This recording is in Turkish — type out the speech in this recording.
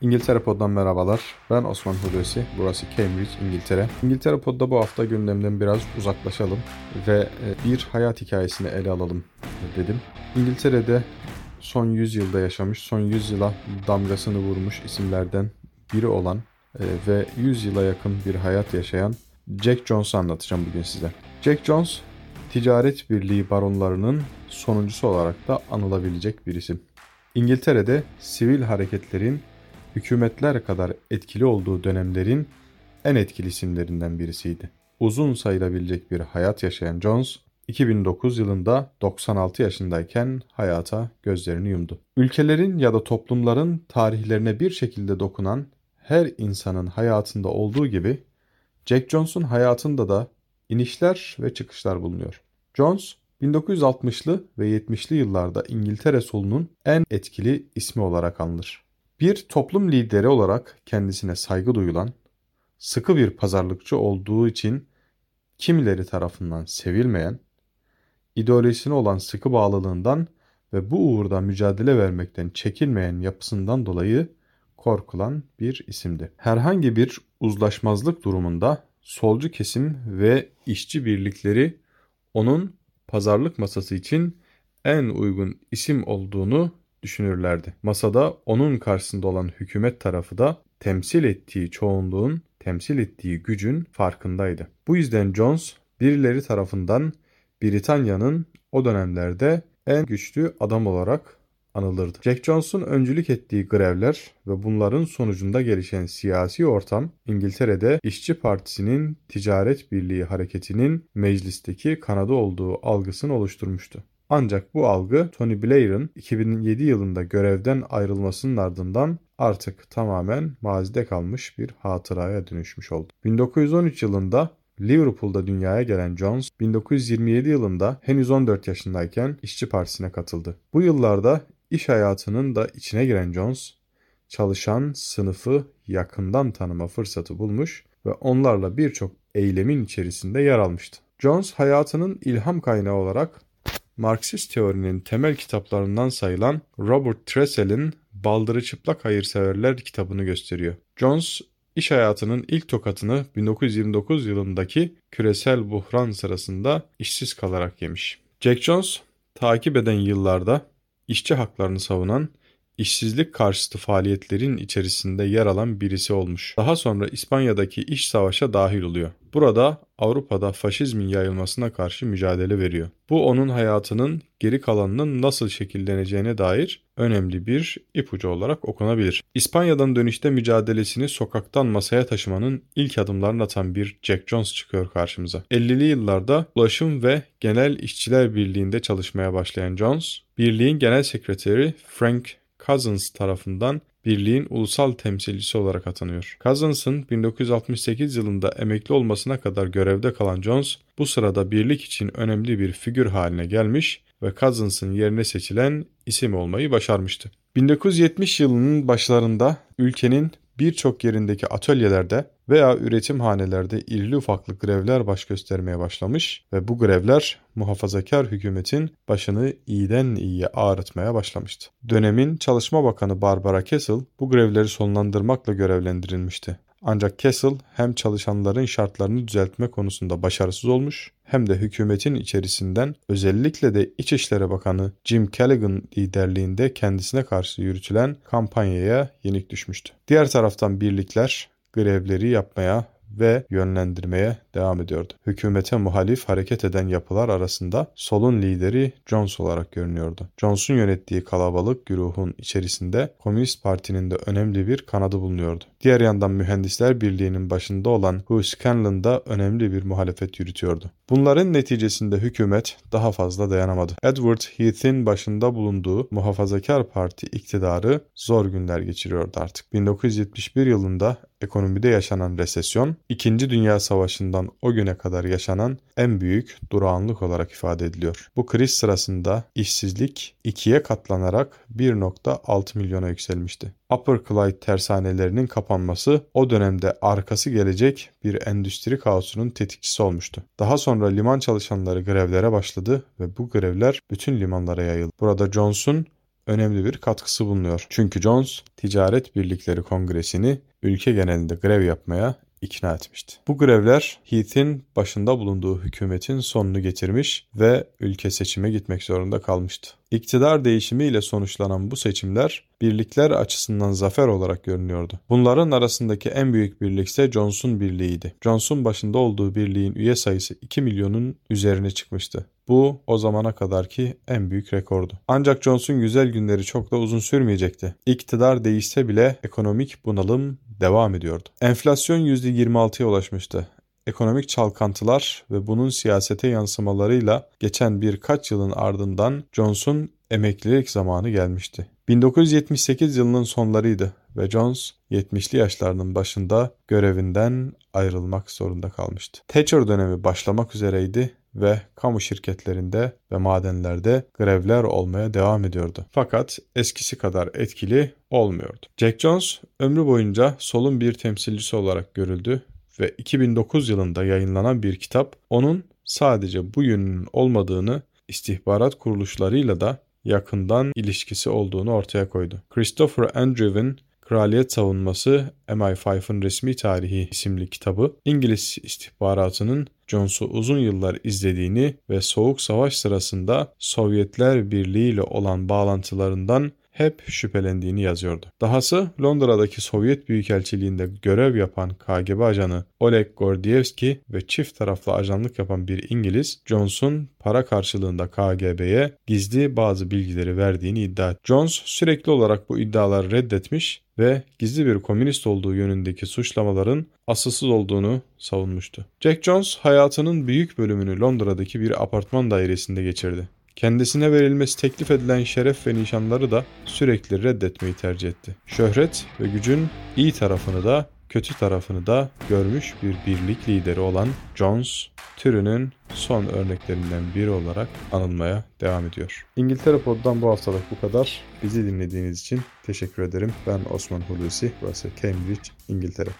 İngiltere Pod'dan merhabalar. Ben Osman Hulusi. Burası Cambridge, İngiltere. İngiltere Pod'da bu hafta gündemden biraz uzaklaşalım ve e, bir hayat hikayesini ele alalım dedim. İngiltere'de son 100 yılda yaşamış, son 100 yıla damgasını vurmuş isimlerden biri olan e, ve 100 yıla yakın bir hayat yaşayan Jack Jones'u anlatacağım bugün size. Jack Jones, ticaret birliği baronlarının sonuncusu olarak da anılabilecek bir isim. İngiltere'de sivil hareketlerin hükümetler kadar etkili olduğu dönemlerin en etkili isimlerinden birisiydi. Uzun sayılabilecek bir hayat yaşayan Jones, 2009 yılında 96 yaşındayken hayata gözlerini yumdu. Ülkelerin ya da toplumların tarihlerine bir şekilde dokunan her insanın hayatında olduğu gibi Jack Jones'un hayatında da inişler ve çıkışlar bulunuyor. Jones 1960'lı ve 70'li yıllarda İngiltere solunun en etkili ismi olarak anılır. Bir toplum lideri olarak kendisine saygı duyulan, sıkı bir pazarlıkçı olduğu için kimileri tarafından sevilmeyen, ideolojisine olan sıkı bağlılığından ve bu uğurda mücadele vermekten çekinmeyen yapısından dolayı korkulan bir isimdi. Herhangi bir uzlaşmazlık durumunda solcu kesim ve işçi birlikleri onun pazarlık masası için en uygun isim olduğunu düşünürlerdi. Masada onun karşısında olan hükümet tarafı da temsil ettiği çoğunluğun temsil ettiği gücün farkındaydı. Bu yüzden Jones birileri tarafından Britanya'nın o dönemlerde en güçlü adam olarak anılırdı. Jack Jones'un öncülük ettiği grevler ve bunların sonucunda gelişen siyasi ortam İngiltere'de İşçi Partisi'nin Ticaret Birliği hareketinin meclisteki kanadı olduğu algısını oluşturmuştu. Ancak bu algı Tony Blair'ın 2007 yılında görevden ayrılmasının ardından artık tamamen mazide kalmış bir hatıraya dönüşmüş oldu. 1913 yılında Liverpool'da dünyaya gelen Jones, 1927 yılında henüz 14 yaşındayken İşçi Partisi'ne katıldı. Bu yıllarda iş hayatının da içine giren Jones, çalışan sınıfı yakından tanıma fırsatı bulmuş ve onlarla birçok eylemin içerisinde yer almıştı. Jones hayatının ilham kaynağı olarak Marksist teorinin temel kitaplarından sayılan Robert Tressel'in Baldırı Çıplak Hayırseverler kitabını gösteriyor. Jones iş hayatının ilk tokatını 1929 yılındaki küresel buhran sırasında işsiz kalarak yemiş. Jack Jones takip eden yıllarda işçi haklarını savunan işsizlik karşıtı faaliyetlerin içerisinde yer alan birisi olmuş. Daha sonra İspanya'daki iş savaşa dahil oluyor. Burada Avrupa'da faşizmin yayılmasına karşı mücadele veriyor. Bu onun hayatının geri kalanının nasıl şekilleneceğine dair önemli bir ipucu olarak okunabilir. İspanya'dan dönüşte mücadelesini sokaktan masaya taşımanın ilk adımlarını atan bir Jack Jones çıkıyor karşımıza. 50'li yıllarda Ulaşım ve Genel İşçiler Birliği'nde çalışmaya başlayan Jones, birliğin genel sekreteri Frank Cousins tarafından birliğin ulusal temsilcisi olarak atanıyor. Cousins'ın 1968 yılında emekli olmasına kadar görevde kalan Jones, bu sırada birlik için önemli bir figür haline gelmiş ve Cousins'ın yerine seçilen isim olmayı başarmıştı. 1970 yılının başlarında ülkenin birçok yerindeki atölyelerde veya üretim hanelerde irili ufaklı grevler baş göstermeye başlamış ve bu grevler muhafazakar hükümetin başını iyiden iyiye ağrıtmaya başlamıştı. Dönemin Çalışma Bakanı Barbara Kessel bu grevleri sonlandırmakla görevlendirilmişti. Ancak Kessel hem çalışanların şartlarını düzeltme konusunda başarısız olmuş hem de hükümetin içerisinden özellikle de İçişleri Bakanı Jim Callaghan liderliğinde kendisine karşı yürütülen kampanyaya yenik düşmüştü. Diğer taraftan birlikler grevleri yapmaya ve yönlendirmeye devam ediyordu. Hükümete muhalif hareket eden yapılar arasında solun lideri Jones olarak görünüyordu. Jones'un yönettiği kalabalık güruhun içerisinde Komünist Parti'nin de önemli bir kanadı bulunuyordu. Diğer yandan Mühendisler Birliği'nin başında olan Hugh Scanlon da önemli bir muhalefet yürütüyordu. Bunların neticesinde hükümet daha fazla dayanamadı. Edward Heath'in başında bulunduğu Muhafazakar Parti iktidarı zor günler geçiriyordu artık. 1971 yılında ekonomide yaşanan resesyon, İkinci Dünya Savaşı'ndan o güne kadar yaşanan en büyük durağanlık olarak ifade ediliyor. Bu kriz sırasında işsizlik ikiye katlanarak 1.6 milyona yükselmişti. Upper Clyde tersanelerinin kapanması o dönemde arkası gelecek bir endüstri kaosunun tetikçisi olmuştu. Daha sonra liman çalışanları grevlere başladı ve bu grevler bütün limanlara yayıldı. Burada Johnson önemli bir katkısı bulunuyor. Çünkü Jones Ticaret Birlikleri Kongresi'ni ülke genelinde grev yapmaya ikna etmişti. Bu grevler Heath'in başında bulunduğu hükümetin sonunu getirmiş ve ülke seçime gitmek zorunda kalmıştı. İktidar değişimiyle sonuçlanan bu seçimler birlikler açısından zafer olarak görünüyordu. Bunların arasındaki en büyük birlik ise Johnson Birliği'ydi. Johnson başında olduğu birliğin üye sayısı 2 milyonun üzerine çıkmıştı. Bu o zamana kadarki en büyük rekordu. Ancak Johnson güzel günleri çok da uzun sürmeyecekti. İktidar değişse bile ekonomik bunalım devam ediyordu. Enflasyon %26'ya ulaşmıştı. Ekonomik çalkantılar ve bunun siyasete yansımalarıyla geçen birkaç yılın ardından Johnson emeklilik zamanı gelmişti. 1978 yılının sonlarıydı ve Jones 70'li yaşlarının başında görevinden ayrılmak zorunda kalmıştı. Thatcher dönemi başlamak üzereydi ve kamu şirketlerinde ve madenlerde grevler olmaya devam ediyordu. Fakat eskisi kadar etkili olmuyordu. Jack Jones ömrü boyunca solun bir temsilcisi olarak görüldü ve 2009 yılında yayınlanan bir kitap onun sadece bu yönünün olmadığını istihbarat kuruluşlarıyla da yakından ilişkisi olduğunu ortaya koydu. Christopher Andrew'in Kraliyet Savunması MI5'ın Resmi Tarihi isimli kitabı İngiliz istihbaratının Jones'u uzun yıllar izlediğini ve Soğuk Savaş sırasında Sovyetler Birliği ile olan bağlantılarından hep şüphelendiğini yazıyordu. Dahası Londra'daki Sovyet Büyükelçiliğinde görev yapan KGB ajanı Oleg Gordievski ve çift taraflı ajanlık yapan bir İngiliz, Jones'un para karşılığında KGB'ye gizli bazı bilgileri verdiğini iddia etti. Jones sürekli olarak bu iddiaları reddetmiş ve gizli bir komünist olduğu yönündeki suçlamaların asılsız olduğunu savunmuştu. Jack Jones hayatının büyük bölümünü Londra'daki bir apartman dairesinde geçirdi. Kendisine verilmesi teklif edilen şeref ve nişanları da sürekli reddetmeyi tercih etti. Şöhret ve gücün iyi tarafını da kötü tarafını da görmüş bir birlik lideri olan Jones, türünün son örneklerinden biri olarak anılmaya devam ediyor. İngiltere Pod'dan bu haftalık bu kadar. Bizi dinlediğiniz için teşekkür ederim. Ben Osman Hulusi, burası Cambridge, İngiltere.